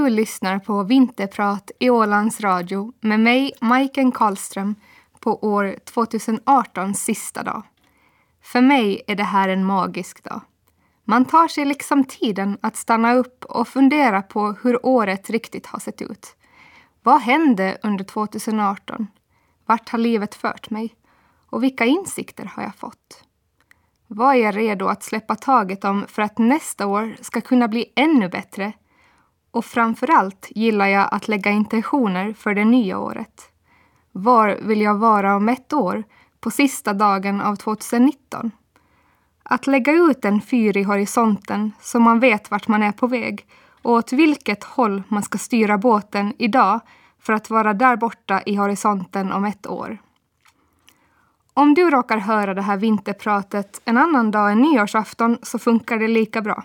Du lyssnar på Vinterprat i Ålands Radio med mig, Majken Karlström, på år 2018 sista dag. För mig är det här en magisk dag. Man tar sig liksom tiden att stanna upp och fundera på hur året riktigt har sett ut. Vad hände under 2018? Vart har livet fört mig? Och vilka insikter har jag fått? Vad är jag redo att släppa taget om för att nästa år ska kunna bli ännu bättre? Och framför allt gillar jag att lägga intentioner för det nya året. Var vill jag vara om ett år, på sista dagen av 2019? Att lägga ut en fyr i horisonten så man vet vart man är på väg och åt vilket håll man ska styra båten idag för att vara där borta i horisonten om ett år. Om du råkar höra det här vinterpratet en annan dag än nyårsafton så funkar det lika bra.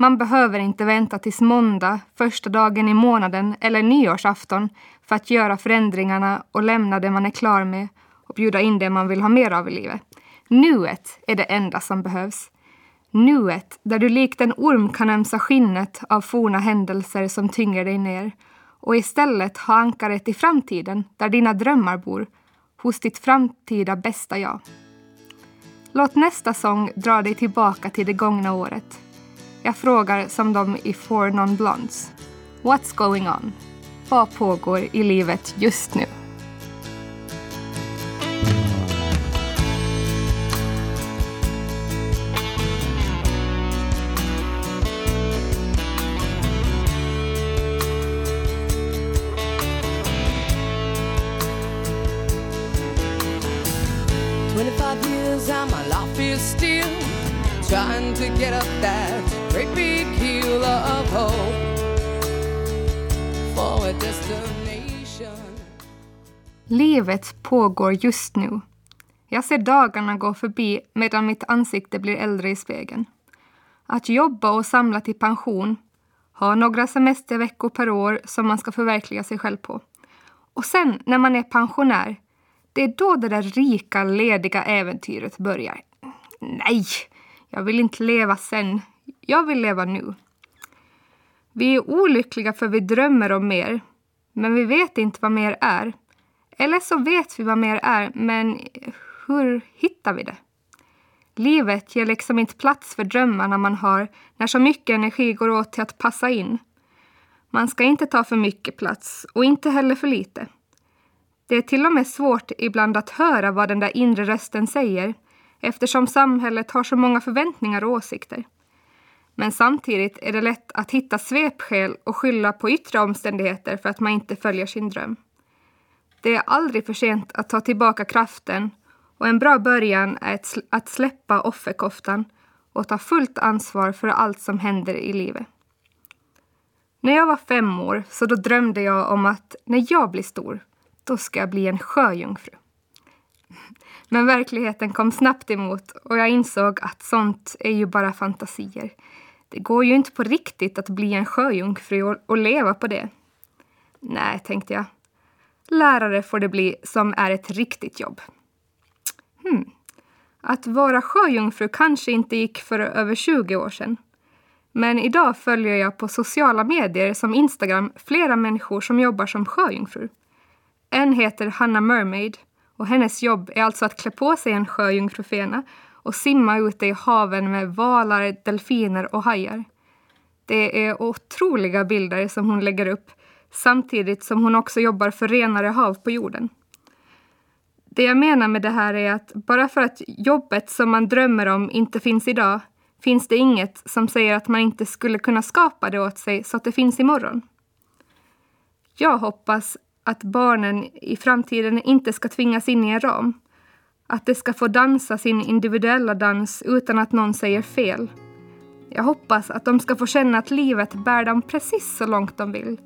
Man behöver inte vänta tills måndag, första dagen i månaden eller nyårsafton för att göra förändringarna och lämna det man är klar med och bjuda in det man vill ha mer av i livet. Nuet är det enda som behövs. Nuet, där du likt en orm kan ömsa skinnet av forna händelser som tynger dig ner och istället ha ankaret i framtiden, där dina drömmar bor, hos ditt framtida bästa jag. Låt nästa sång dra dig tillbaka till det gångna året. Jag frågar som de i Four Non Blondes. What's going on? Vad pågår i livet just nu? Livet pågår just nu. Jag ser dagarna gå förbi medan mitt ansikte blir äldre i spegeln. Att jobba och samla till pension, ha några semesterveckor per år som man ska förverkliga sig själv på. Och sen när man är pensionär, det är då det där rika, lediga äventyret börjar. Nej, jag vill inte leva sen. Jag vill leva nu. Vi är olyckliga för vi drömmer om mer, men vi vet inte vad mer är. Eller så vet vi vad mer är, men hur hittar vi det? Livet ger liksom inte plats för drömmarna man har när så mycket energi går åt till att passa in. Man ska inte ta för mycket plats och inte heller för lite. Det är till och med svårt ibland att höra vad den där inre rösten säger eftersom samhället har så många förväntningar och åsikter. Men samtidigt är det lätt att hitta svepskäl och skylla på yttre omständigheter för att man inte följer sin dröm. Det är aldrig för sent att ta tillbaka kraften och en bra början är att släppa offerkoftan och ta fullt ansvar för allt som händer i livet. När jag var fem år så då drömde jag om att när jag blir stor, då ska jag bli en sjöjungfru. Men verkligheten kom snabbt emot och jag insåg att sånt är ju bara fantasier. Det går ju inte på riktigt att bli en sjöjungfru och, och leva på det. Nej, tänkte jag. Lärare får det bli som är ett riktigt jobb. Hmm. Att vara sjöjungfru kanske inte gick för över 20 år sedan. Men idag följer jag på sociala medier som Instagram flera människor som jobbar som sjöjungfru. En heter Hanna Mermaid och hennes jobb är alltså att klä på sig en sjöjungfrufena och simma ute i haven med valar, delfiner och hajar. Det är otroliga bilder som hon lägger upp samtidigt som hon också jobbar för renare hav på jorden. Det jag menar med det här är att bara för att jobbet som man drömmer om inte finns idag finns det inget som säger att man inte skulle kunna skapa det åt sig så att det finns imorgon. Jag hoppas att barnen i framtiden inte ska tvingas in i en ram. Att de ska få dansa sin individuella dans utan att någon säger fel. Jag hoppas att de ska få känna att livet bär dem precis så långt de vill.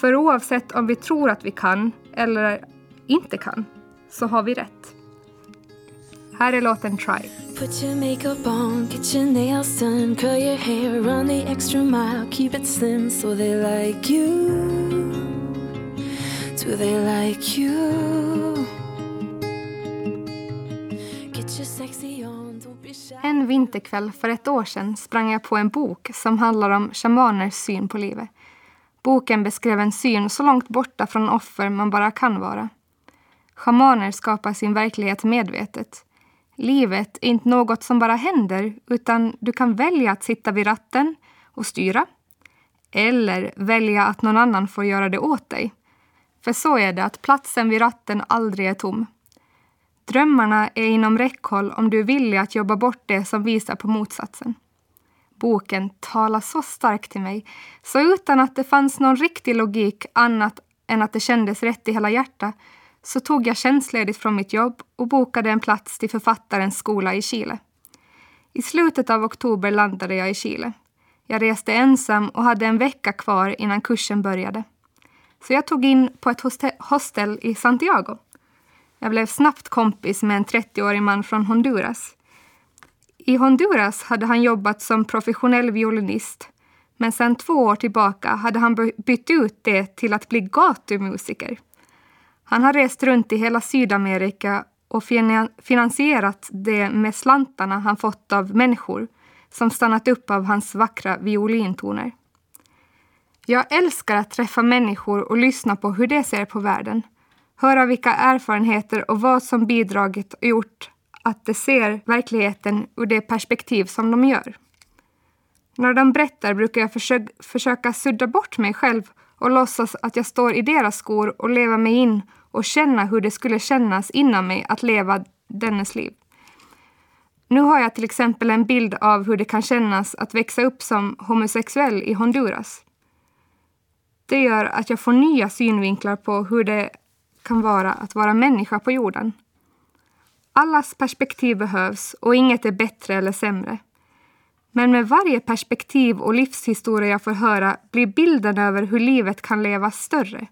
För oavsett om vi tror att vi kan eller inte kan, så har vi rätt. Här är låten Try. Put your makeup on, get your nails done, curl your hair, run the extra mile, keep it slim so they like you. Do they like you? En vinterkväll för ett år sedan sprang jag på en bok som handlar om shamaners syn på livet. Boken beskrev en syn så långt borta från offer man bara kan vara. Schamaner skapar sin verklighet medvetet. Livet är inte något som bara händer utan du kan välja att sitta vid ratten och styra eller välja att någon annan får göra det åt dig. För så är det att platsen vid ratten aldrig är tom. Drömmarna är inom räckhåll om du är villig att jobba bort det som visar på motsatsen. Boken talar så starkt till mig, så utan att det fanns någon riktig logik annat än att det kändes rätt i hela hjärtat så tog jag tjänstledigt från mitt jobb och bokade en plats till författarens skola i Chile. I slutet av oktober landade jag i Chile. Jag reste ensam och hade en vecka kvar innan kursen började. Så jag tog in på ett hostel i Santiago. Jag blev snabbt kompis med en 30-årig man från Honduras. I Honduras hade han jobbat som professionell violinist men sedan två år tillbaka hade han bytt ut det till att bli gatumusiker. Han har rest runt i hela Sydamerika och finansierat det med slantarna han fått av människor som stannat upp av hans vackra violintoner. Jag älskar att träffa människor och lyssna på hur de ser på världen. Höra vilka erfarenheter och vad som bidragit och gjort att de ser verkligheten ur det perspektiv som de gör. När de berättar brukar jag försö försöka sudda bort mig själv och låtsas att jag står i deras skor och leva mig in och känna hur det skulle kännas inom mig att leva dennes liv. Nu har jag till exempel en bild av hur det kan kännas att växa upp som homosexuell i Honduras. Det gör att jag får nya synvinklar på hur det kan vara att vara människa på jorden. Allas perspektiv behövs och inget är bättre eller sämre. Men med varje perspektiv och livshistoria jag får höra blir bilden över hur livet kan levas större.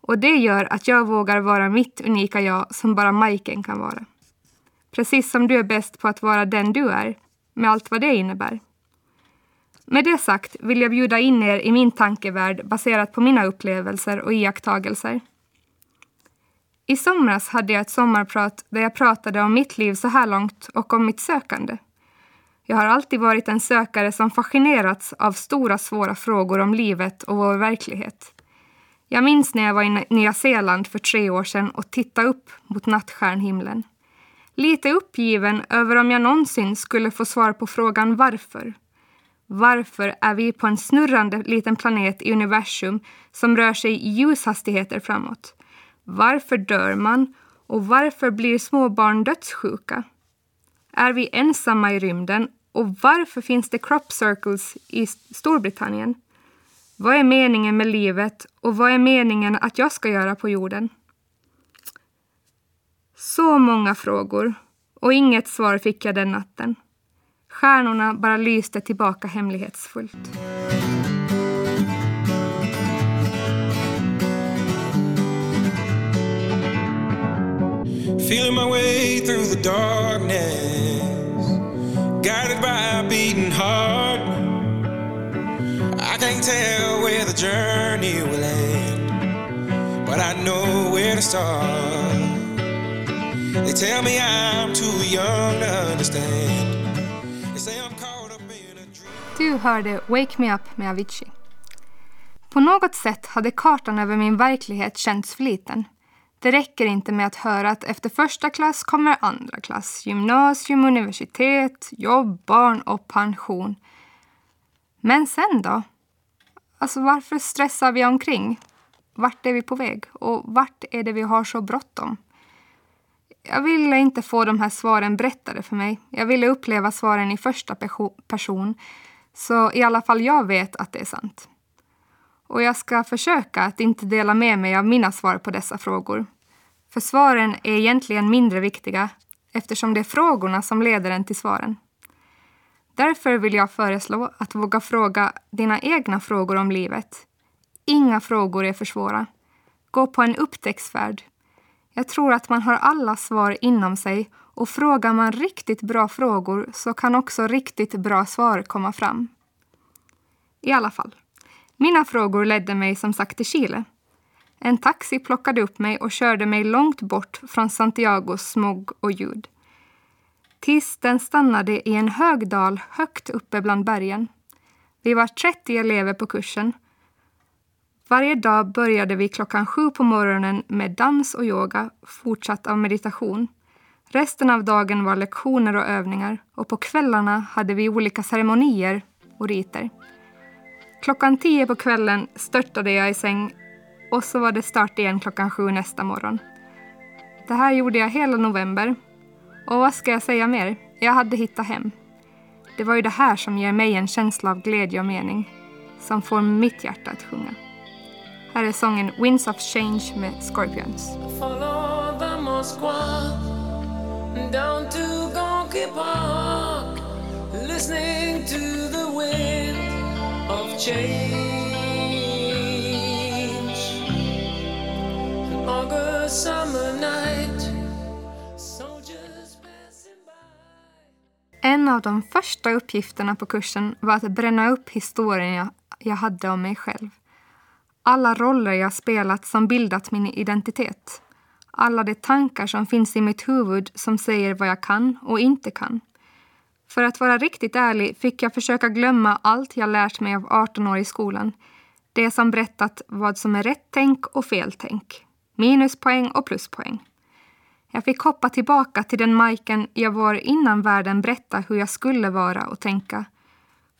Och det gör att jag vågar vara mitt unika jag som bara Majken kan vara. Precis som du är bäst på att vara den du är, med allt vad det innebär. Med det sagt vill jag bjuda in er i min tankevärld baserat på mina upplevelser och iakttagelser. I somras hade jag ett sommarprat där jag pratade om mitt liv så här långt och om mitt sökande. Jag har alltid varit en sökare som fascinerats av stora svåra frågor om livet och vår verklighet. Jag minns när jag var i Nya Zeeland för tre år sedan och tittade upp mot nattstjärnhimlen. Lite uppgiven över om jag någonsin skulle få svar på frågan varför. Varför är vi på en snurrande liten planet i universum som rör sig i ljushastigheter framåt? Varför dör man? Och varför blir små barn dödssjuka? Är vi ensamma i rymden? Och varför finns det crop circles i Storbritannien? Vad är meningen med livet och vad är meningen att jag ska göra på jorden? Så många frågor och inget svar fick jag den natten. Stjärnorna bara lyste tillbaka hemlighetsfullt. Feeling my way through the darkness Guided by a beating heart I can't tell where the journey will end But I know where to start They tell me I'm too young to understand They say I'm caught up in a dream Du hörde Wake Me Up med Avicii. På något sätt hade kartan över min verklighet känts för liten. Det räcker inte med att höra att efter första klass kommer andra klass, gymnasium, universitet, jobb, barn och pension. Men sen då? Alltså varför stressar vi omkring? Vart är vi på väg? Och vart är det vi har så bråttom? Jag ville inte få de här svaren berättade för mig. Jag ville uppleva svaren i första person, så i alla fall jag vet att det är sant. Och jag ska försöka att inte dela med mig av mina svar på dessa frågor. För svaren är egentligen mindre viktiga eftersom det är frågorna som leder en till svaren. Därför vill jag föreslå att våga fråga dina egna frågor om livet. Inga frågor är för svåra. Gå på en upptäcktsfärd. Jag tror att man har alla svar inom sig och frågar man riktigt bra frågor så kan också riktigt bra svar komma fram. I alla fall, mina frågor ledde mig som sagt till Chile. En taxi plockade upp mig och körde mig långt bort från Santiagos smog och ljud. Tills den stannade i en hög dal högt uppe bland bergen. Vi var 30 elever på kursen. Varje dag började vi klockan sju på morgonen med dans och yoga, fortsatt av meditation. Resten av dagen var lektioner och övningar och på kvällarna hade vi olika ceremonier och riter. Klockan tio på kvällen störtade jag i säng och så var det start igen klockan sju nästa morgon. Det här gjorde jag hela november. Och vad ska jag säga mer? Jag hade hittat hem. Det var ju det här som ger mig en känsla av glädje och mening, som får mitt hjärta att sjunga. Här är sången Winds of Change med Scorpions. down to Gonky Park, listening to the wind of change. En av de första uppgifterna på kursen var att bränna upp historien jag hade om mig själv. Alla roller jag spelat som bildat min identitet alla de tankar som finns i mitt huvud som säger vad jag kan och inte kan. För att vara riktigt ärlig fick jag försöka glömma allt jag lärt mig av 18 år i skolan. Det som berättat vad som är rätt tänk och fel tänk. Minuspoäng och pluspoäng. Jag fick hoppa tillbaka till den Majken jag var innan världen berättade hur jag skulle vara och tänka.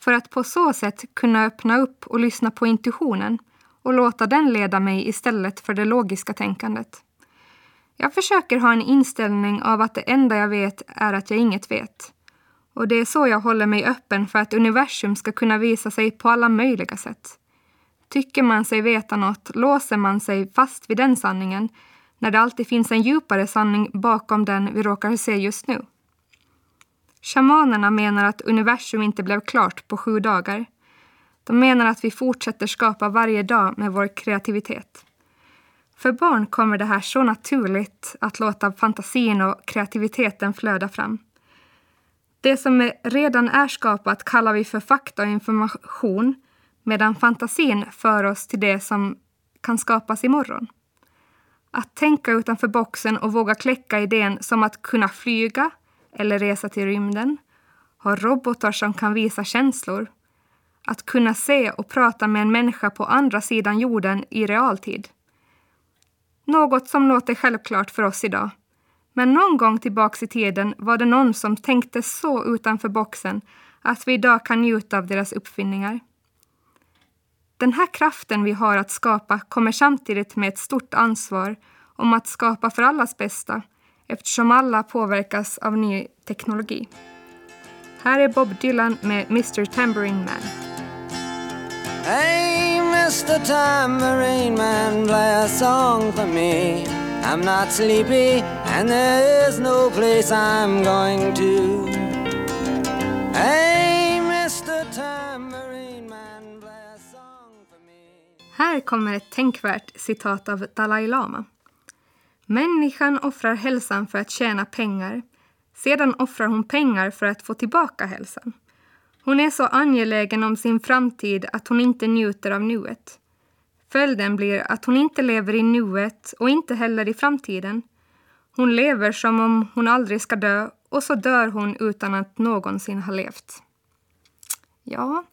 För att på så sätt kunna öppna upp och lyssna på intuitionen och låta den leda mig istället för det logiska tänkandet. Jag försöker ha en inställning av att det enda jag vet är att jag inget vet. Och det är så jag håller mig öppen för att universum ska kunna visa sig på alla möjliga sätt. Tycker man sig veta något låser man sig fast vid den sanningen när det alltid finns en djupare sanning bakom den vi råkar se just nu. Shamanerna menar att universum inte blev klart på sju dagar. De menar att vi fortsätter skapa varje dag med vår kreativitet. För barn kommer det här så naturligt att låta fantasin och kreativiteten flöda fram. Det som redan är skapat kallar vi för fakta och information medan fantasin för oss till det som kan skapas imorgon. Att tänka utanför boxen och våga kläcka idén som att kunna flyga eller resa till rymden, ha robotar som kan visa känslor, att kunna se och prata med en människa på andra sidan jorden i realtid. Något som låter självklart för oss idag. Men någon gång tillbaks i tiden var det någon som tänkte så utanför boxen att vi idag kan njuta av deras uppfinningar. Den här kraften vi har att skapa kommer samtidigt med ett stort ansvar om att skapa för allas bästa eftersom alla påverkas av ny teknologi. Här är Bob Dylan med Mr Tambourine Man. Hey, Mr. Tambourine Man, play a song for me. I'm not sleepy, and there is no place I'm going to. Hey, Här kommer ett tänkvärt citat av Dalai Lama. Människan offrar hälsan för att tjäna pengar. Sedan offrar hon pengar för att få tillbaka hälsan. Hon är så angelägen om sin framtid att hon inte njuter av nuet. Följden blir att hon inte lever i nuet och inte heller i framtiden. Hon lever som om hon aldrig ska dö och så dör hon utan att någonsin ha levt. Ja,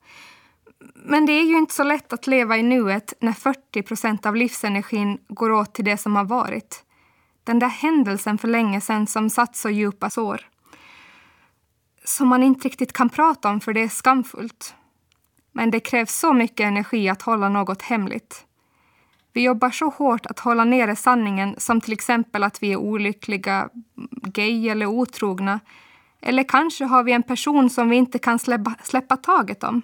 men det är ju inte så lätt att leva i nuet när 40 procent av livsenergin går åt till det som har varit. Den där händelsen för länge sedan som satt så djupa sår som man inte riktigt kan prata om för det är skamfullt. Men det krävs så mycket energi att hålla något hemligt. Vi jobbar så hårt att hålla nere sanningen som till exempel att vi är olyckliga, gay eller otrogna. Eller kanske har vi en person som vi inte kan släppa, släppa taget om.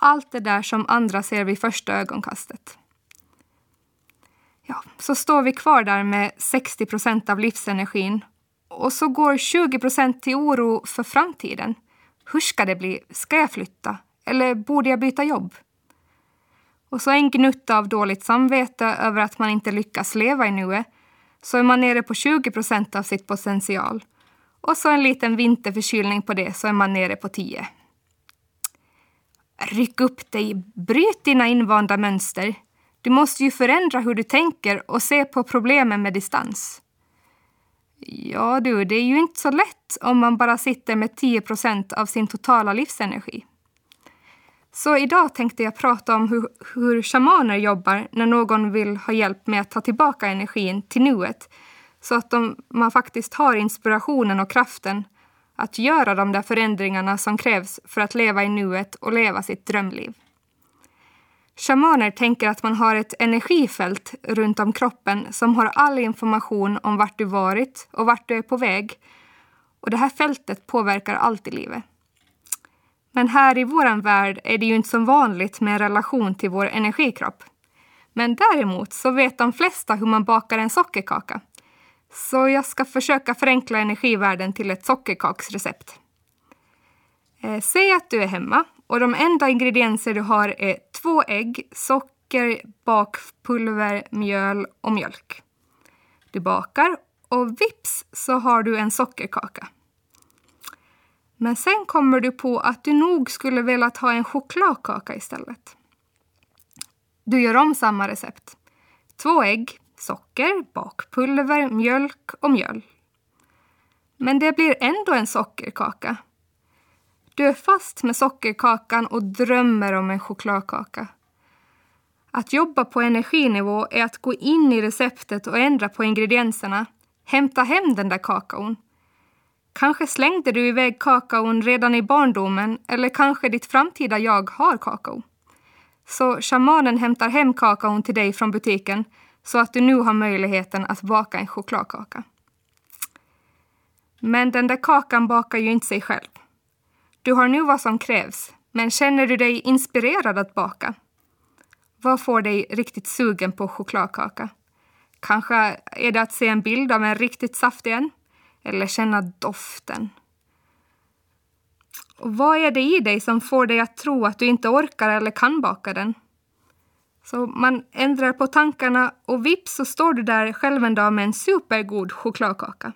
Allt det där som andra ser vid första ögonkastet. Ja, så står vi kvar där med 60 procent av livsenergin och så går 20 procent till oro för framtiden. Hur ska det bli? Ska jag flytta? Eller borde jag byta jobb? Och så en gnutta av dåligt samvete över att man inte lyckas leva i nuet så är man nere på 20 procent av sitt potential. Och så en liten vinterförkylning på det så är man nere på 10. Ryck upp dig, bryt dina invanda mönster. Du måste ju förändra hur du tänker och se på problemen med distans. Ja du, det är ju inte så lätt om man bara sitter med 10% av sin totala livsenergi. Så idag tänkte jag prata om hur, hur shamaner jobbar när någon vill ha hjälp med att ta tillbaka energin till nuet så att de, man faktiskt har inspirationen och kraften att göra de där förändringarna som krävs för att leva i nuet och leva sitt drömliv. Shamaner tänker att man har ett energifält runt om kroppen som har all information om vart du varit och vart du är på väg. Och det här fältet påverkar allt i livet. Men här i vår värld är det ju inte som vanligt med en relation till vår energikropp. Men däremot så vet de flesta hur man bakar en sockerkaka. Så jag ska försöka förenkla energivärlden till ett sockerkaksrecept. Eh, säg att du är hemma och de enda ingredienser du har är två ägg, socker, bakpulver, mjöl och mjölk. Du bakar och vips så har du en sockerkaka. Men sen kommer du på att du nog skulle velat ha en chokladkaka istället. Du gör om samma recept. Två ägg, socker, bakpulver, mjölk och mjöl. Men det blir ändå en sockerkaka. Du är fast med sockerkakan och drömmer om en chokladkaka. Att jobba på energinivå är att gå in i receptet och ändra på ingredienserna. Hämta hem den där kakaon. Kanske slängde du iväg kakaon redan i barndomen eller kanske ditt framtida jag har kakao. Så shamanen hämtar hem kakaon till dig från butiken så att du nu har möjligheten att baka en chokladkaka. Men den där kakan bakar ju inte sig själv. Du har nu vad som krävs, men känner du dig inspirerad att baka? Vad får dig riktigt sugen på chokladkaka? Kanske är det att se en bild av en riktigt saftig en? Eller känna doften? Och vad är det i dig som får dig att tro att du inte orkar eller kan baka den? Så man ändrar på tankarna och vips så står du där själv en dag med en supergod chokladkaka.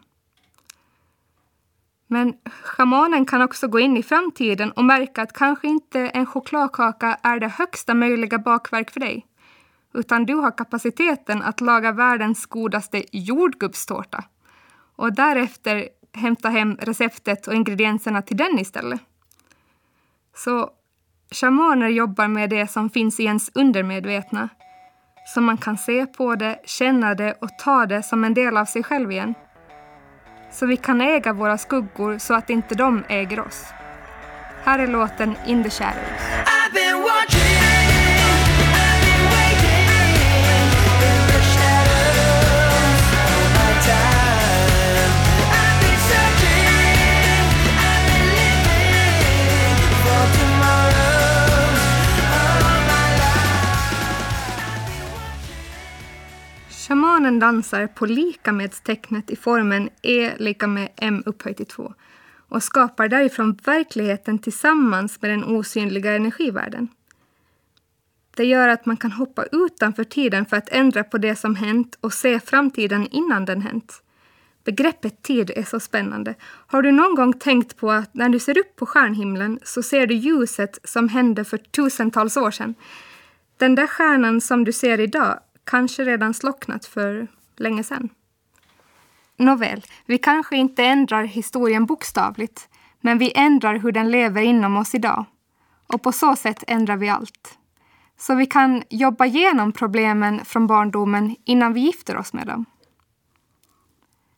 Men schamanen kan också gå in i framtiden och märka att kanske inte en chokladkaka är det högsta möjliga bakverk för dig. Utan du har kapaciteten att laga världens godaste jordgubbstårta. Och därefter hämta hem receptet och ingredienserna till den istället. Så shamaner jobbar med det som finns i ens undermedvetna. Så man kan se på det, känna det och ta det som en del av sig själv igen så vi kan äga våra skuggor så att inte de äger oss. Här är låten In the shadows. Shamanen dansar på likamedstecknet i formen E lika med M upphöjt till 2 och skapar därifrån verkligheten tillsammans med den osynliga energivärlden. Det gör att man kan hoppa utanför tiden för att ändra på det som hänt och se framtiden innan den hänt. Begreppet tid är så spännande. Har du någon gång tänkt på att när du ser upp på stjärnhimlen så ser du ljuset som hände för tusentals år sedan? Den där stjärnan som du ser idag kanske redan slocknat för länge sedan. Nåväl, vi kanske inte ändrar historien bokstavligt, men vi ändrar hur den lever inom oss idag. Och på så sätt ändrar vi allt. Så vi kan jobba igenom problemen från barndomen innan vi gifter oss med dem.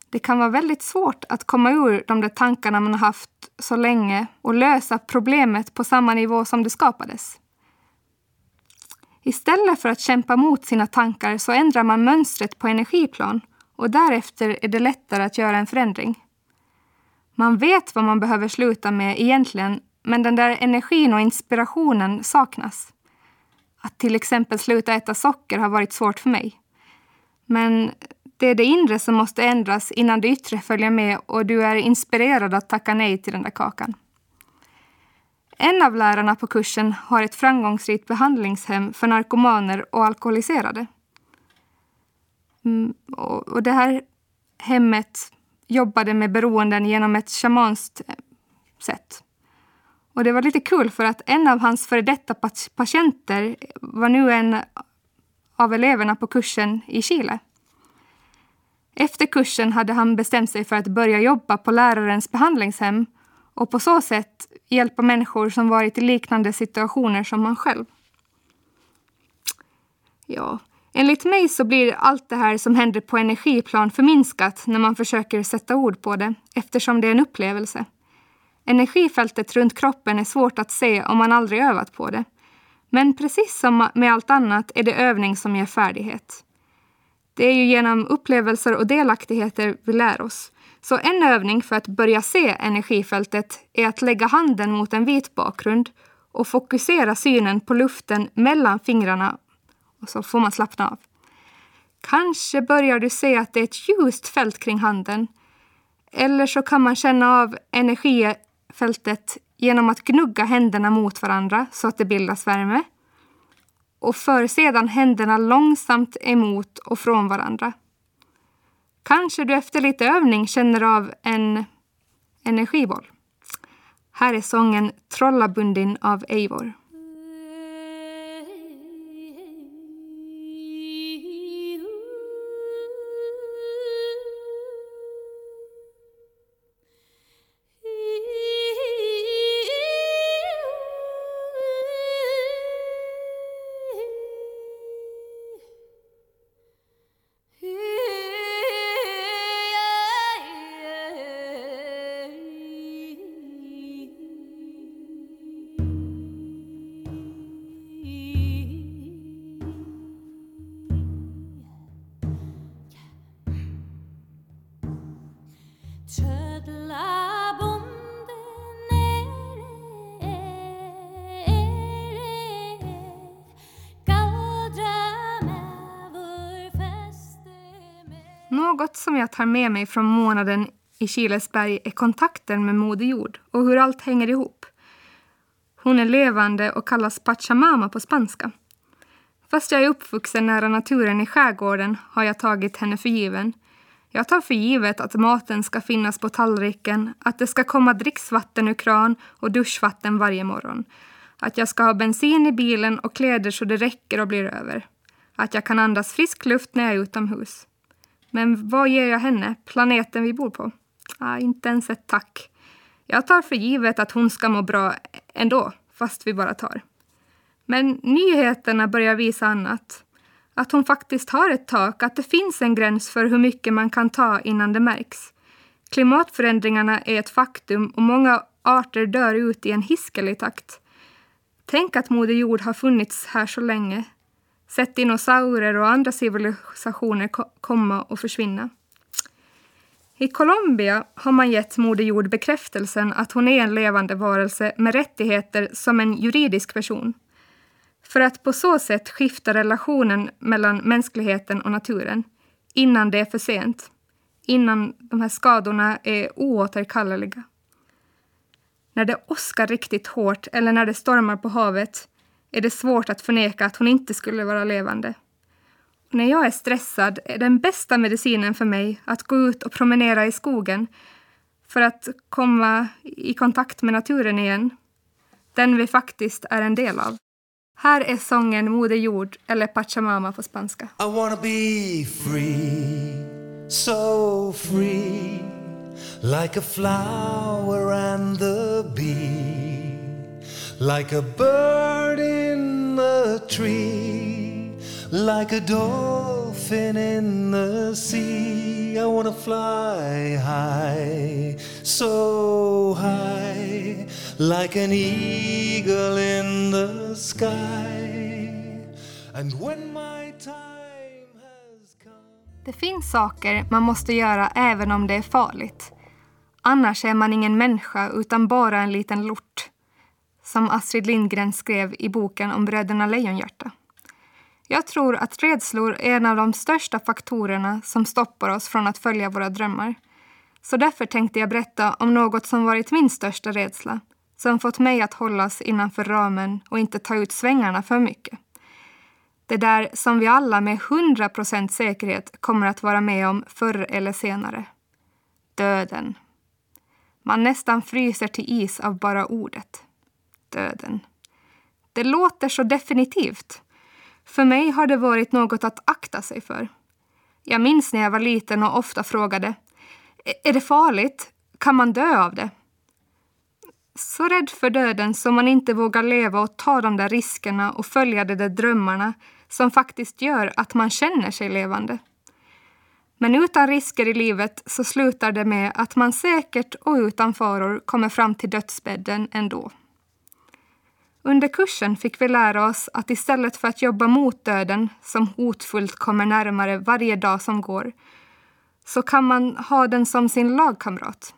Det kan vara väldigt svårt att komma ur de där tankarna man har haft så länge och lösa problemet på samma nivå som det skapades. Istället för att kämpa mot sina tankar så ändrar man mönstret på energiplan och därefter är det lättare att göra en förändring. Man vet vad man behöver sluta med egentligen, men den där energin och inspirationen saknas. Att till exempel sluta äta socker har varit svårt för mig. Men det är det inre som måste ändras innan det yttre följer med och du är inspirerad att tacka nej till den där kakan. En av lärarna på kursen har ett framgångsrikt behandlingshem för narkomaner och alkoholiserade. Mm, och det här hemmet jobbade med beroenden genom ett shamanskt eh, sätt. Och det var lite kul för att en av hans före detta patienter var nu en av eleverna på kursen i Chile. Efter kursen hade han bestämt sig för att börja jobba på lärarens behandlingshem och på så sätt hjälpa människor som varit i liknande situationer som man själv. Ja, enligt mig så blir allt det här som händer på energiplan förminskat när man försöker sätta ord på det eftersom det är en upplevelse. Energifältet runt kroppen är svårt att se om man aldrig övat på det. Men precis som med allt annat är det övning som ger färdighet. Det är ju genom upplevelser och delaktigheter vi lär oss. Så en övning för att börja se energifältet är att lägga handen mot en vit bakgrund och fokusera synen på luften mellan fingrarna och så får man slappna av. Kanske börjar du se att det är ett ljust fält kring handen. Eller så kan man känna av energifältet genom att gnugga händerna mot varandra så att det bildas värme. Och för sedan händerna långsamt emot och från varandra. Kanske du efter lite övning känner av en energiboll. Här är sången Trollabundin av Eivor. Något som jag tar med mig från månaden i Kilesberg är kontakten med Moder Jord och hur allt hänger ihop. Hon är levande och kallas Pachamama på spanska. Fast jag är uppvuxen nära naturen i skärgården har jag tagit henne för given. Jag tar för givet att maten ska finnas på tallriken, att det ska komma dricksvatten ur kran och duschvatten varje morgon. Att jag ska ha bensin i bilen och kläder så det räcker och blir över. Att jag kan andas frisk luft när jag är utomhus. Men vad ger jag henne, planeten vi bor på? Ah, inte ens ett tack. Jag tar för givet att hon ska må bra ändå, fast vi bara tar. Men nyheterna börjar visa annat. Att hon faktiskt har ett tak, att det finns en gräns för hur mycket man kan ta innan det märks. Klimatförändringarna är ett faktum och många arter dör ut i en hiskelig takt. Tänk att Moder Jord har funnits här så länge, sett dinosaurier och andra civilisationer komma och försvinna. I Colombia har man gett Moder Jord bekräftelsen att hon är en levande varelse med rättigheter som en juridisk person. För att på så sätt skifta relationen mellan mänskligheten och naturen innan det är för sent. Innan de här skadorna är oåterkalleliga. När det åskar riktigt hårt eller när det stormar på havet är det svårt att förneka att hon inte skulle vara levande. när jag är stressad är den bästa medicinen för mig att gå ut och promenera i skogen för att komma i kontakt med naturen igen. Den vi faktiskt är en del av. Här är sången Moder Jord, eller Pachamama på spanska. I wanna be free, so free Like a flower and the bee Like a bird in the tree, like a dolphin in the sea. I wanna fly high, so high, like an eagle in the sky. And when my time has come... Det finns saker man måste göra även om det är farligt. Annars är man ingen människa utan bara en liten lort som Astrid Lindgren skrev i boken om bröderna Lejonhjärta. Jag tror att rädslor är en av de största faktorerna som stoppar oss från att följa våra drömmar. Så därför tänkte jag berätta om något som varit min största rädsla, som fått mig att hållas innanför ramen och inte ta ut svängarna för mycket. Det där som vi alla med hundra procent säkerhet kommer att vara med om förr eller senare. Döden. Man nästan fryser till is av bara ordet döden. Det låter så definitivt. För mig har det varit något att akta sig för. Jag minns när jag var liten och ofta frågade Är det farligt? Kan man dö av det? Så rädd för döden som man inte vågar leva och ta de där riskerna och följa de där drömmarna som faktiskt gör att man känner sig levande. Men utan risker i livet så slutar det med att man säkert och utan faror kommer fram till dödsbädden ändå. Under kursen fick vi lära oss att istället för att jobba mot döden som hotfullt kommer närmare varje dag som går så kan man ha den som sin lagkamrat.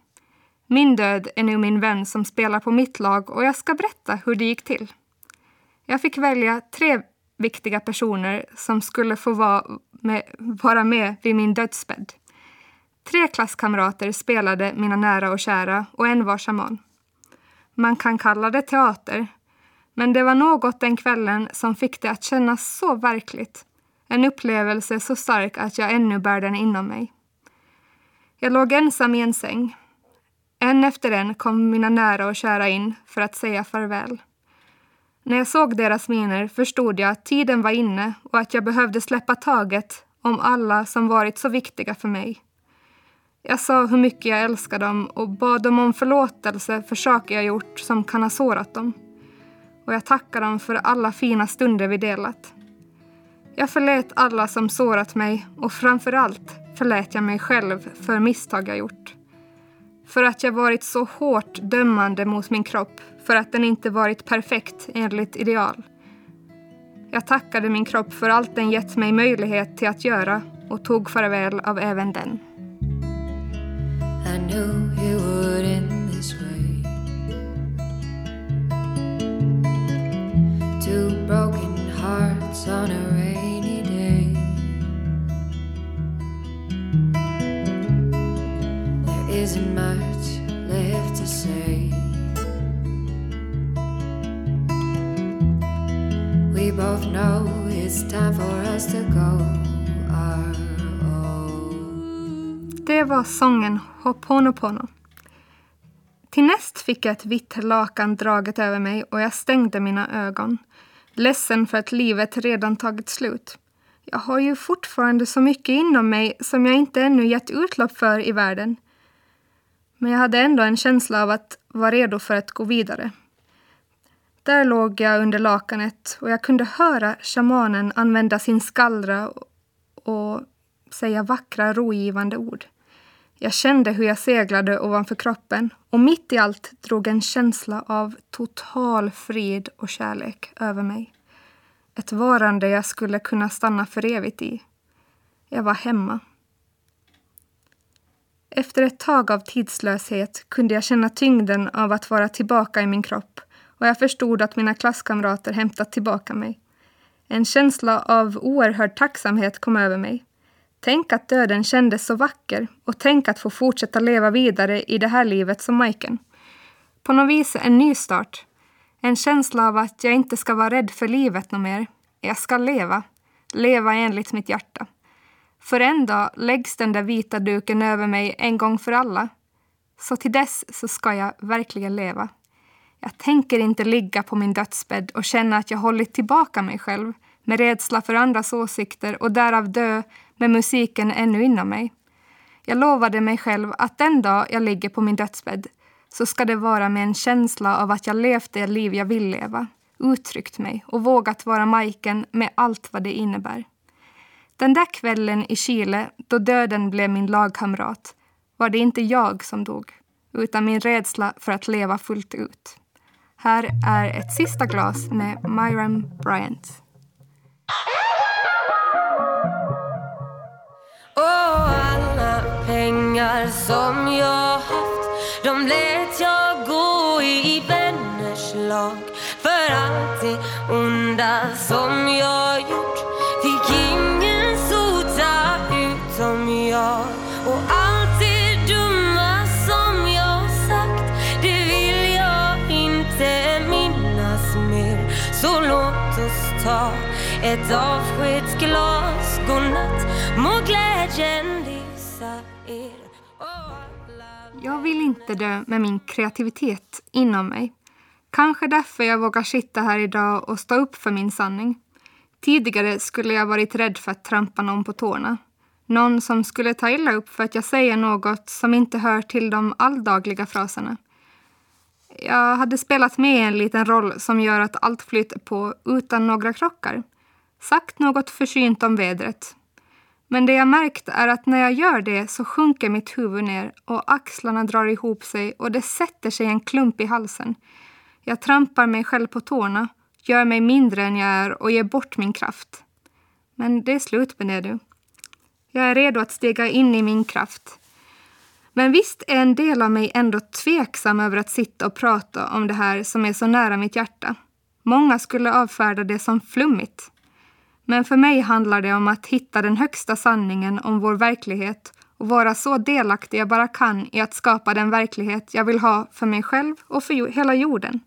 Min död är nu min vän som spelar på mitt lag och jag ska berätta hur det gick till. Jag fick välja tre viktiga personer som skulle få vara med, vara med vid min dödsbädd. Tre klasskamrater spelade mina nära och kära och en var shaman. Man kan kalla det teater, men det var något den kvällen som fick det att kännas så verkligt. En upplevelse så stark att jag ännu bär den inom mig. Jag låg ensam i en säng. En efter en kom mina nära och kära in för att säga farväl. När jag såg deras miner förstod jag att tiden var inne och att jag behövde släppa taget om alla som varit så viktiga för mig. Jag sa hur mycket jag älskar dem och bad dem om förlåtelse för saker jag gjort som kan ha sårat dem. Och jag tackar dem för alla fina stunder vi delat. Jag förlät alla som sårat mig och framför allt förlät jag mig själv för misstag jag gjort. För att jag varit så hårt dömande mot min kropp för att den inte varit perfekt enligt ideal. Jag tackade min kropp för allt den gett mig möjlighet till att göra och tog farväl av även den. I knew you would end this way Two broken hearts on a rainy day There isn't much left to say We both know it's time for us to go our own. Det var sången Ho'oponopono. Till näst fick jag ett vitt lakan draget över mig och jag stängde mina ögon. Ledsen för att livet redan tagit slut. Jag har ju fortfarande så mycket inom mig som jag inte ännu gett utlopp för i världen. Men jag hade ändå en känsla av att vara redo för att gå vidare. Där låg jag under lakanet och jag kunde höra shamanen använda sin skallra och säga vackra, rogivande ord. Jag kände hur jag seglade ovanför kroppen och mitt i allt drog en känsla av total frid och kärlek över mig. Ett varande jag skulle kunna stanna för evigt i. Jag var hemma. Efter ett tag av tidslöshet kunde jag känna tyngden av att vara tillbaka i min kropp och jag förstod att mina klasskamrater hämtat tillbaka mig. En känsla av oerhörd tacksamhet kom över mig. Tänk att döden kändes så vacker och tänk att få fortsätta leva vidare i det här livet som Majken. På något vis en ny start. En känsla av att jag inte ska vara rädd för livet något mer. Jag ska leva. Leva enligt mitt hjärta. För en dag läggs den där vita duken över mig en gång för alla. Så till dess så ska jag verkligen leva. Jag tänker inte ligga på min dödsbädd och känna att jag hållit tillbaka mig själv med rädsla för andras åsikter och därav dö med musiken ännu inom mig. Jag lovade mig själv att den dag jag ligger på min dödsbädd så ska det vara med en känsla av att jag levt det liv jag vill leva, uttryckt mig och vågat vara Majken med allt vad det innebär. Den där kvällen i Chile, då döden blev min lagkamrat, var det inte jag som dog, utan min rädsla för att leva fullt ut. Här är ett sista glas med Myram Bryant. Och alla pengar som jag haft de lät jag gå i vänners lag. För allt det onda som jag gjort fick ingen sota utom jag. Och allt det dumma som jag sagt, det vill jag inte minnas mer. Så låt oss ta ett avskedsglas glädjen lysa er Jag vill inte dö med min kreativitet inom mig. Kanske därför jag vågar sitta här idag och stå upp för min sanning. Tidigare skulle jag varit rädd för att trampa någon på tårna. Någon som skulle ta illa upp för att jag säger något som inte hör till de alldagliga fraserna. Jag hade spelat med en liten roll som gör att allt flyter på utan några krockar. Sagt något försynt om vädret. Men det jag märkt är att när jag gör det så sjunker mitt huvud ner och axlarna drar ihop sig och det sätter sig en klump i halsen. Jag trampar mig själv på tårna, gör mig mindre än jag är och ger bort min kraft. Men det är slut med det du. Jag är redo att stiga in i min kraft. Men visst är en del av mig ändå tveksam över att sitta och prata om det här som är så nära mitt hjärta. Många skulle avfärda det som flummigt. Men för mig handlar det om att hitta den högsta sanningen om vår verklighet och vara så delaktig jag bara kan i att skapa den verklighet jag vill ha för mig själv och för hela jorden.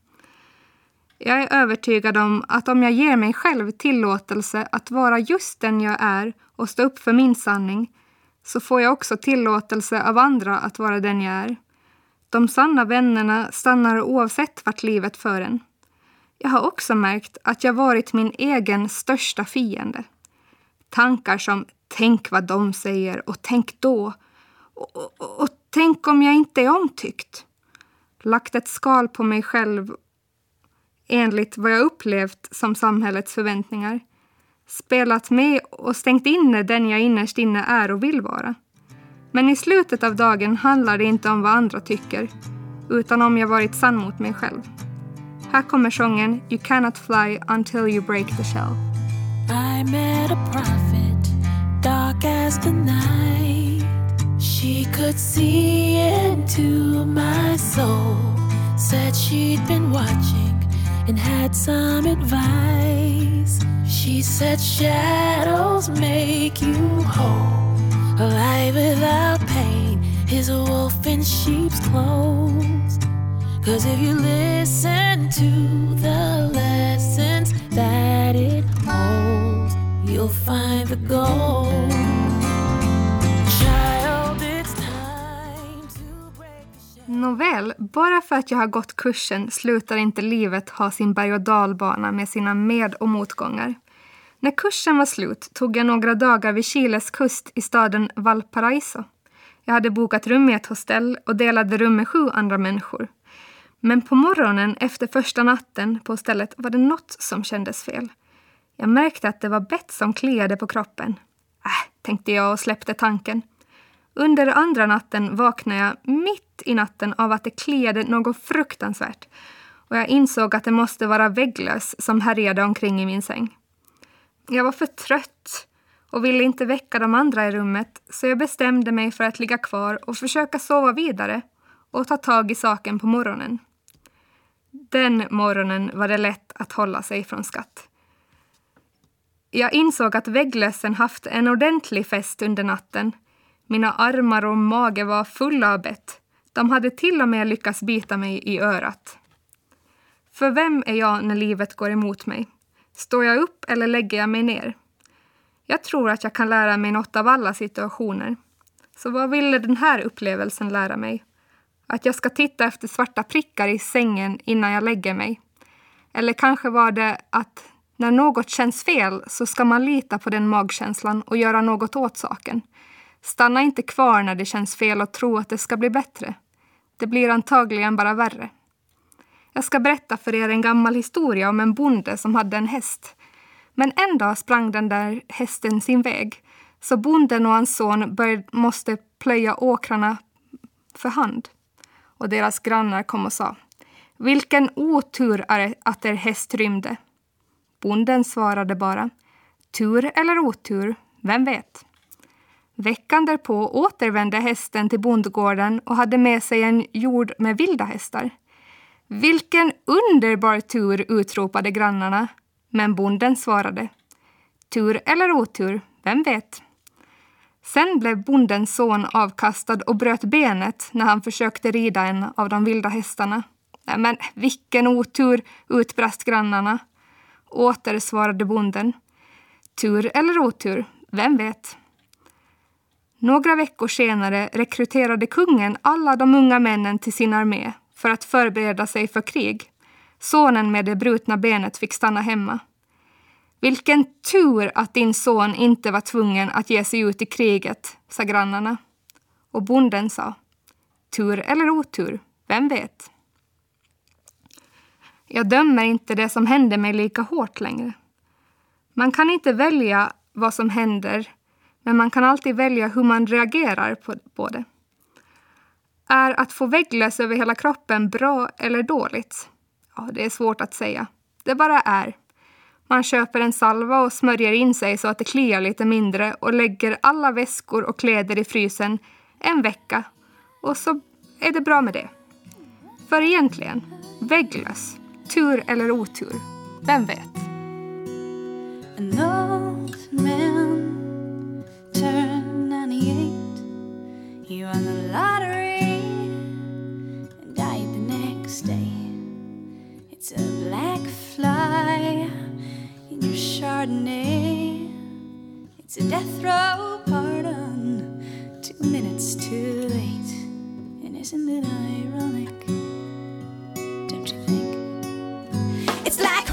Jag är övertygad om att om jag ger mig själv tillåtelse att vara just den jag är och stå upp för min sanning så får jag också tillåtelse av andra att vara den jag är. De sanna vännerna stannar oavsett vart livet för en. Jag har också märkt att jag varit min egen största fiende. Tankar som tänk vad de säger och tänk då och, och, och tänk om jag inte är omtyckt. Lagt ett skal på mig själv enligt vad jag upplevt som samhällets förväntningar. Spelat med och stängt inne den jag innerst inne är och vill vara. Men i slutet av dagen handlar det inte om vad andra tycker, utan om jag varit sann mot mig själv. Här kommer sången You cannot fly until you break the shell. I met a prophet, dark as the night. She could see into my soul. Said she'd been watching and had some advice. She said shadows make you whole. Alive without pain is a wolf in sheep's clothes. Cause if you listen to the lessons that it holds, you'll find the gold. Nåväl, bara för att jag har gått kursen slutar inte livet ha sin berg och dalbana med sina med och motgångar. När kursen var slut tog jag några dagar vid Chiles kust i staden Valparaiso. Jag hade bokat rum i ett hostell och delade rum med sju andra människor. Men på morgonen efter första natten på stället var det något som kändes fel. Jag märkte att det var bett som kliade på kroppen. Äh, tänkte jag och släppte tanken. Under andra natten vaknade jag mitt i natten av att det kliade något fruktansvärt och jag insåg att det måste vara vägglöss som härjade omkring i min säng. Jag var för trött och ville inte väcka de andra i rummet så jag bestämde mig för att ligga kvar och försöka sova vidare och ta tag i saken på morgonen. Den morgonen var det lätt att hålla sig från skatt. Jag insåg att vägglössen haft en ordentlig fest under natten. Mina armar och mage var fulla av bett. De hade till och med lyckats bita mig i örat. För vem är jag när livet går emot mig? Står jag upp eller lägger jag mig ner? Jag tror att jag kan lära mig något av alla situationer. Så vad ville den här upplevelsen lära mig? Att jag ska titta efter svarta prickar i sängen innan jag lägger mig. Eller kanske var det att när något känns fel så ska man lita på den magkänslan och göra något åt saken. Stanna inte kvar när det känns fel och tro att det ska bli bättre. Det blir antagligen bara värre. Jag ska berätta för er en gammal historia om en bonde som hade en häst. Men en dag sprang den där hästen sin väg, så bonden och hans son började, måste plöja åkrarna för hand och deras grannar kom och sa Vilken otur är att er häst rymde? Bonden svarade bara Tur eller otur, vem vet? Veckan därpå återvände hästen till bondgården och hade med sig en jord med vilda hästar. Vilken underbar tur, utropade grannarna. Men bonden svarade Tur eller otur, vem vet? Sen blev bondens son avkastad och bröt benet när han försökte rida en av de vilda hästarna. Men vilken otur, utbrast grannarna. Åter svarade bonden. Tur eller otur, vem vet? Några veckor senare rekryterade kungen alla de unga männen till sin armé för att förbereda sig för krig. Sonen med det brutna benet fick stanna hemma. Vilken tur att din son inte var tvungen att ge sig ut i kriget, sa grannarna. Och bonden sa, tur eller otur, vem vet? Jag dömer inte det som hände mig lika hårt längre. Man kan inte välja vad som händer, men man kan alltid välja hur man reagerar på, det. Är att få vägglöss över hela kroppen bra eller dåligt? Ja, det är svårt att säga. Det bara är. Man köper en salva och smörjer in sig så att det kliar lite mindre och lägger alla väskor och kläder i frysen en vecka och så är det bra med det. För egentligen, vägglös, tur eller otur, vem vet? An old man turned 98 He won the lottery and died the next day It's a black fly Chardonnay It's a death row pardon Two minutes too late And isn't it ironic? Don't you think? It's like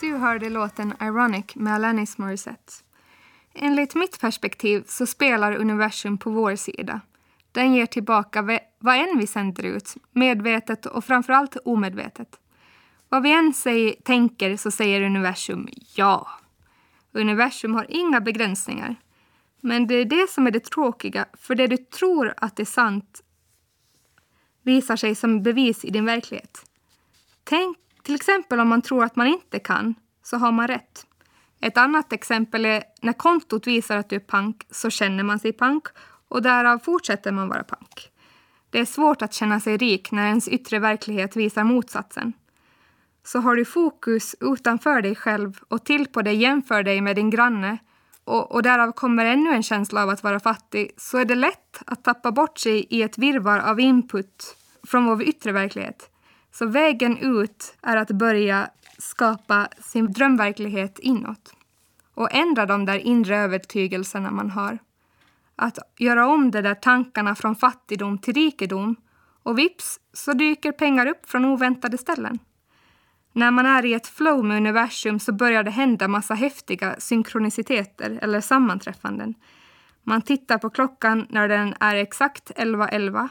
Du hörde låten Ironic med Alanis Morissette. Enligt mitt perspektiv så spelar universum på vår sida. Den ger tillbaka vad än vi sänder ut, medvetet och framförallt omedvetet. Vad vi än säger, tänker så säger universum ja. Universum har inga begränsningar. Men det är det som är det tråkiga, för det du tror att är sant visar sig som bevis i din verklighet. Tänk till exempel om man tror att man inte kan, så har man rätt. Ett annat exempel är när kontot visar att du är pank så känner man sig pank och därav fortsätter man vara pank. Det är svårt att känna sig rik när ens yttre verklighet visar motsatsen. Så har du fokus utanför dig själv och till på det jämför dig med din granne och, och därav kommer ännu en känsla av att vara fattig så är det lätt att tappa bort sig i ett virvar av input från vår yttre verklighet. Så vägen ut är att börja skapa sin drömverklighet inåt och ändra de där inre övertygelserna man har. Att göra om de där tankarna från fattigdom till rikedom och vips så dyker pengar upp från oväntade ställen. När man är i ett flow med universum så börjar det hända massa häftiga synkroniciteter eller sammanträffanden. Man tittar på klockan när den är exakt 11.11 .11,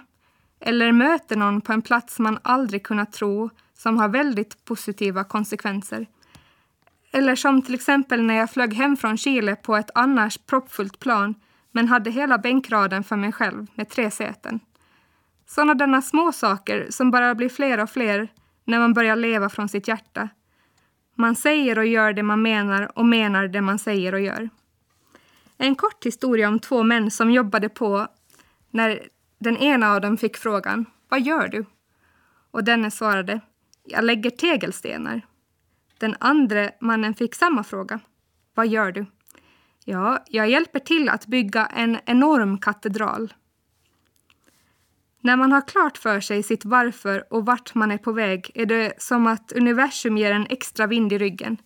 eller möter någon på en plats man aldrig kunnat tro som har väldigt positiva konsekvenser. Eller som till exempel när jag flög hem från Chile på ett annars proppfullt plan men hade hela bänkraden för mig själv med tre säten. Sådana små saker som bara blir fler och fler när man börjar leva från sitt hjärta. Man säger och gör det man menar och menar det man säger och gör. En kort historia om två män som jobbade på när den ena av dem fick frågan Vad gör du? Och denne svarade Jag lägger tegelstenar. Den andra mannen fick samma fråga Vad gör du? Ja, jag hjälper till att bygga en enorm katedral. När man har klart för sig sitt varför och vart man är på väg är det som att universum ger en extra vind i ryggen.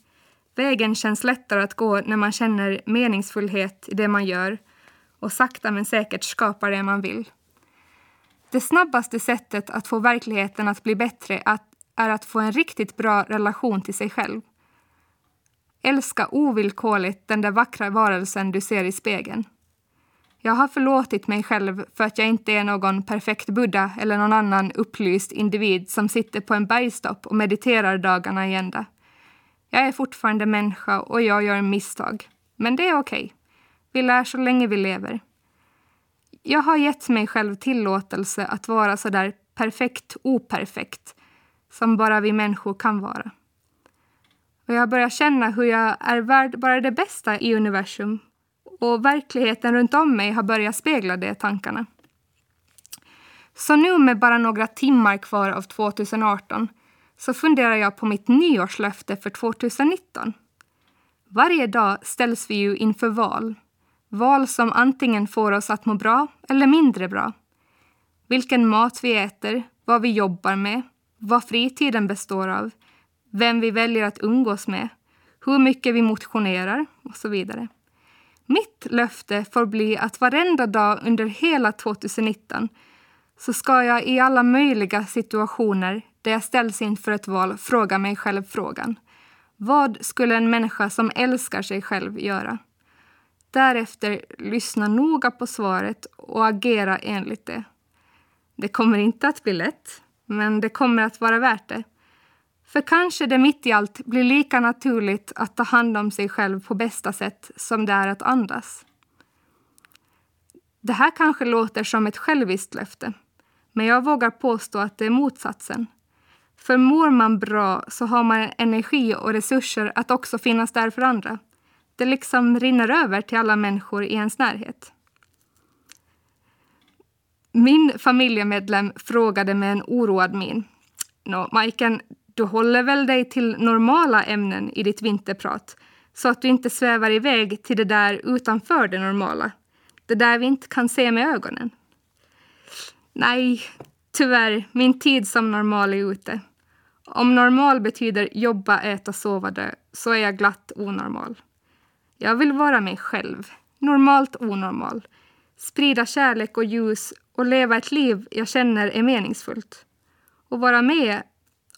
Vägen känns lättare att gå när man känner meningsfullhet i det man gör och sakta men säkert skapar det man vill. Det snabbaste sättet att få verkligheten att bli bättre är att få en riktigt bra relation till sig själv. Älska ovillkorligt den där vackra varelsen du ser i spegeln. Jag har förlåtit mig själv för att jag inte är någon perfekt buddha eller någon annan upplyst individ som sitter på en bergstopp och mediterar dagarna i ända. Jag är fortfarande människa och jag gör misstag. Men det är okej. Okay. Vi lär så länge vi lever. Jag har gett mig själv tillåtelse att vara så där perfekt operfekt som bara vi människor kan vara. Och jag börjar känna hur jag är värd bara det bästa i universum och verkligheten runt om mig har börjat spegla de tankarna. Så nu med bara några timmar kvar av 2018 så funderar jag på mitt nyårslöfte för 2019. Varje dag ställs vi ju inför val. Val som antingen får oss att må bra eller mindre bra. Vilken mat vi äter, vad vi jobbar med, vad fritiden består av, vem vi väljer att umgås med, hur mycket vi motionerar och så vidare. Mitt löfte får bli att varenda dag under hela 2019 så ska jag i alla möjliga situationer där jag ställs inför ett val fråga mig själv frågan. Vad skulle en människa som älskar sig själv göra? Därefter lyssna noga på svaret och agera enligt det. Det kommer inte att bli lätt, men det kommer att vara värt det. För kanske det mitt i allt blir lika naturligt att ta hand om sig själv på bästa sätt som det är att andas. Det här kanske låter som ett själviskt löfte, men jag vågar påstå att det är motsatsen. För mår man bra så har man energi och resurser att också finnas där för andra. Det liksom rinner över till alla människor i ens närhet. Min familjemedlem frågade med en oroad min. Nå, Majken, du håller väl dig till normala ämnen i ditt vinterprat så att du inte svävar iväg till det där utanför det normala. Det där vi inte kan se med ögonen. Nej, tyvärr, min tid som normal är ute. Om normal betyder jobba, äta, sova, dö, så är jag glatt onormal. Jag vill vara mig själv, normalt onormal. Sprida kärlek och ljus och leva ett liv jag känner är meningsfullt. Och vara med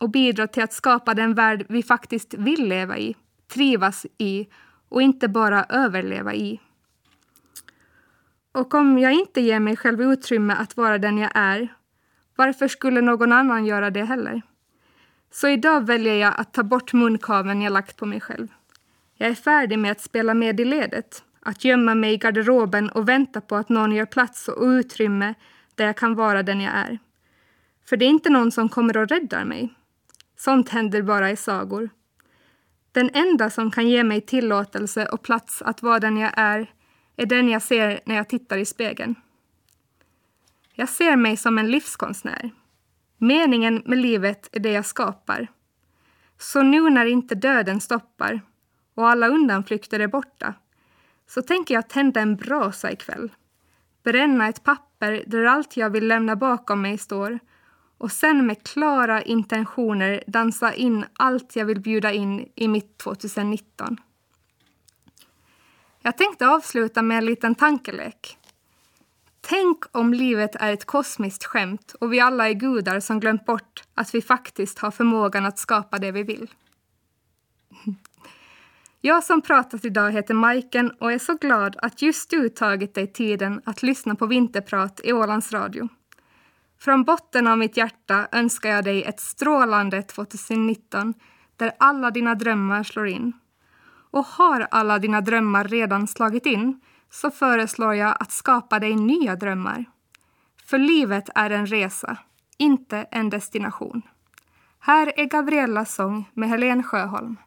och bidra till att skapa den värld vi faktiskt vill leva i, trivas i och inte bara överleva i. Och om jag inte ger mig själv utrymme att vara den jag är, varför skulle någon annan göra det heller? Så idag väljer jag att ta bort munkaven jag lagt på mig själv. Jag är färdig med att spela med i ledet, att gömma mig i garderoben och vänta på att någon gör plats och utrymme där jag kan vara den jag är. För det är inte någon som kommer och räddar mig. Sånt händer bara i sagor. Den enda som kan ge mig tillåtelse och plats att vara den jag är, är den jag ser när jag tittar i spegeln. Jag ser mig som en livskonstnär. Meningen med livet är det jag skapar. Så nu när inte döden stoppar och alla undanflykter är borta så tänker jag tända en brasa ikväll. Bränna ett papper där allt jag vill lämna bakom mig står och sen med klara intentioner dansa in allt jag vill bjuda in i mitt 2019. Jag tänkte avsluta med en liten tankelek. Tänk om livet är ett kosmiskt skämt och vi alla är gudar som glömt bort att vi faktiskt har förmågan att skapa det vi vill. Jag som pratat idag heter Majken och är så glad att just du tagit dig tiden att lyssna på Vinterprat i Ålands Radio. Från botten av mitt hjärta önskar jag dig ett strålande 2019 där alla dina drömmar slår in. Och har alla dina drömmar redan slagit in så föreslår jag att skapa dig nya drömmar. För livet är en resa, inte en destination. Här är Gabriellas sång med Helen Sjöholm.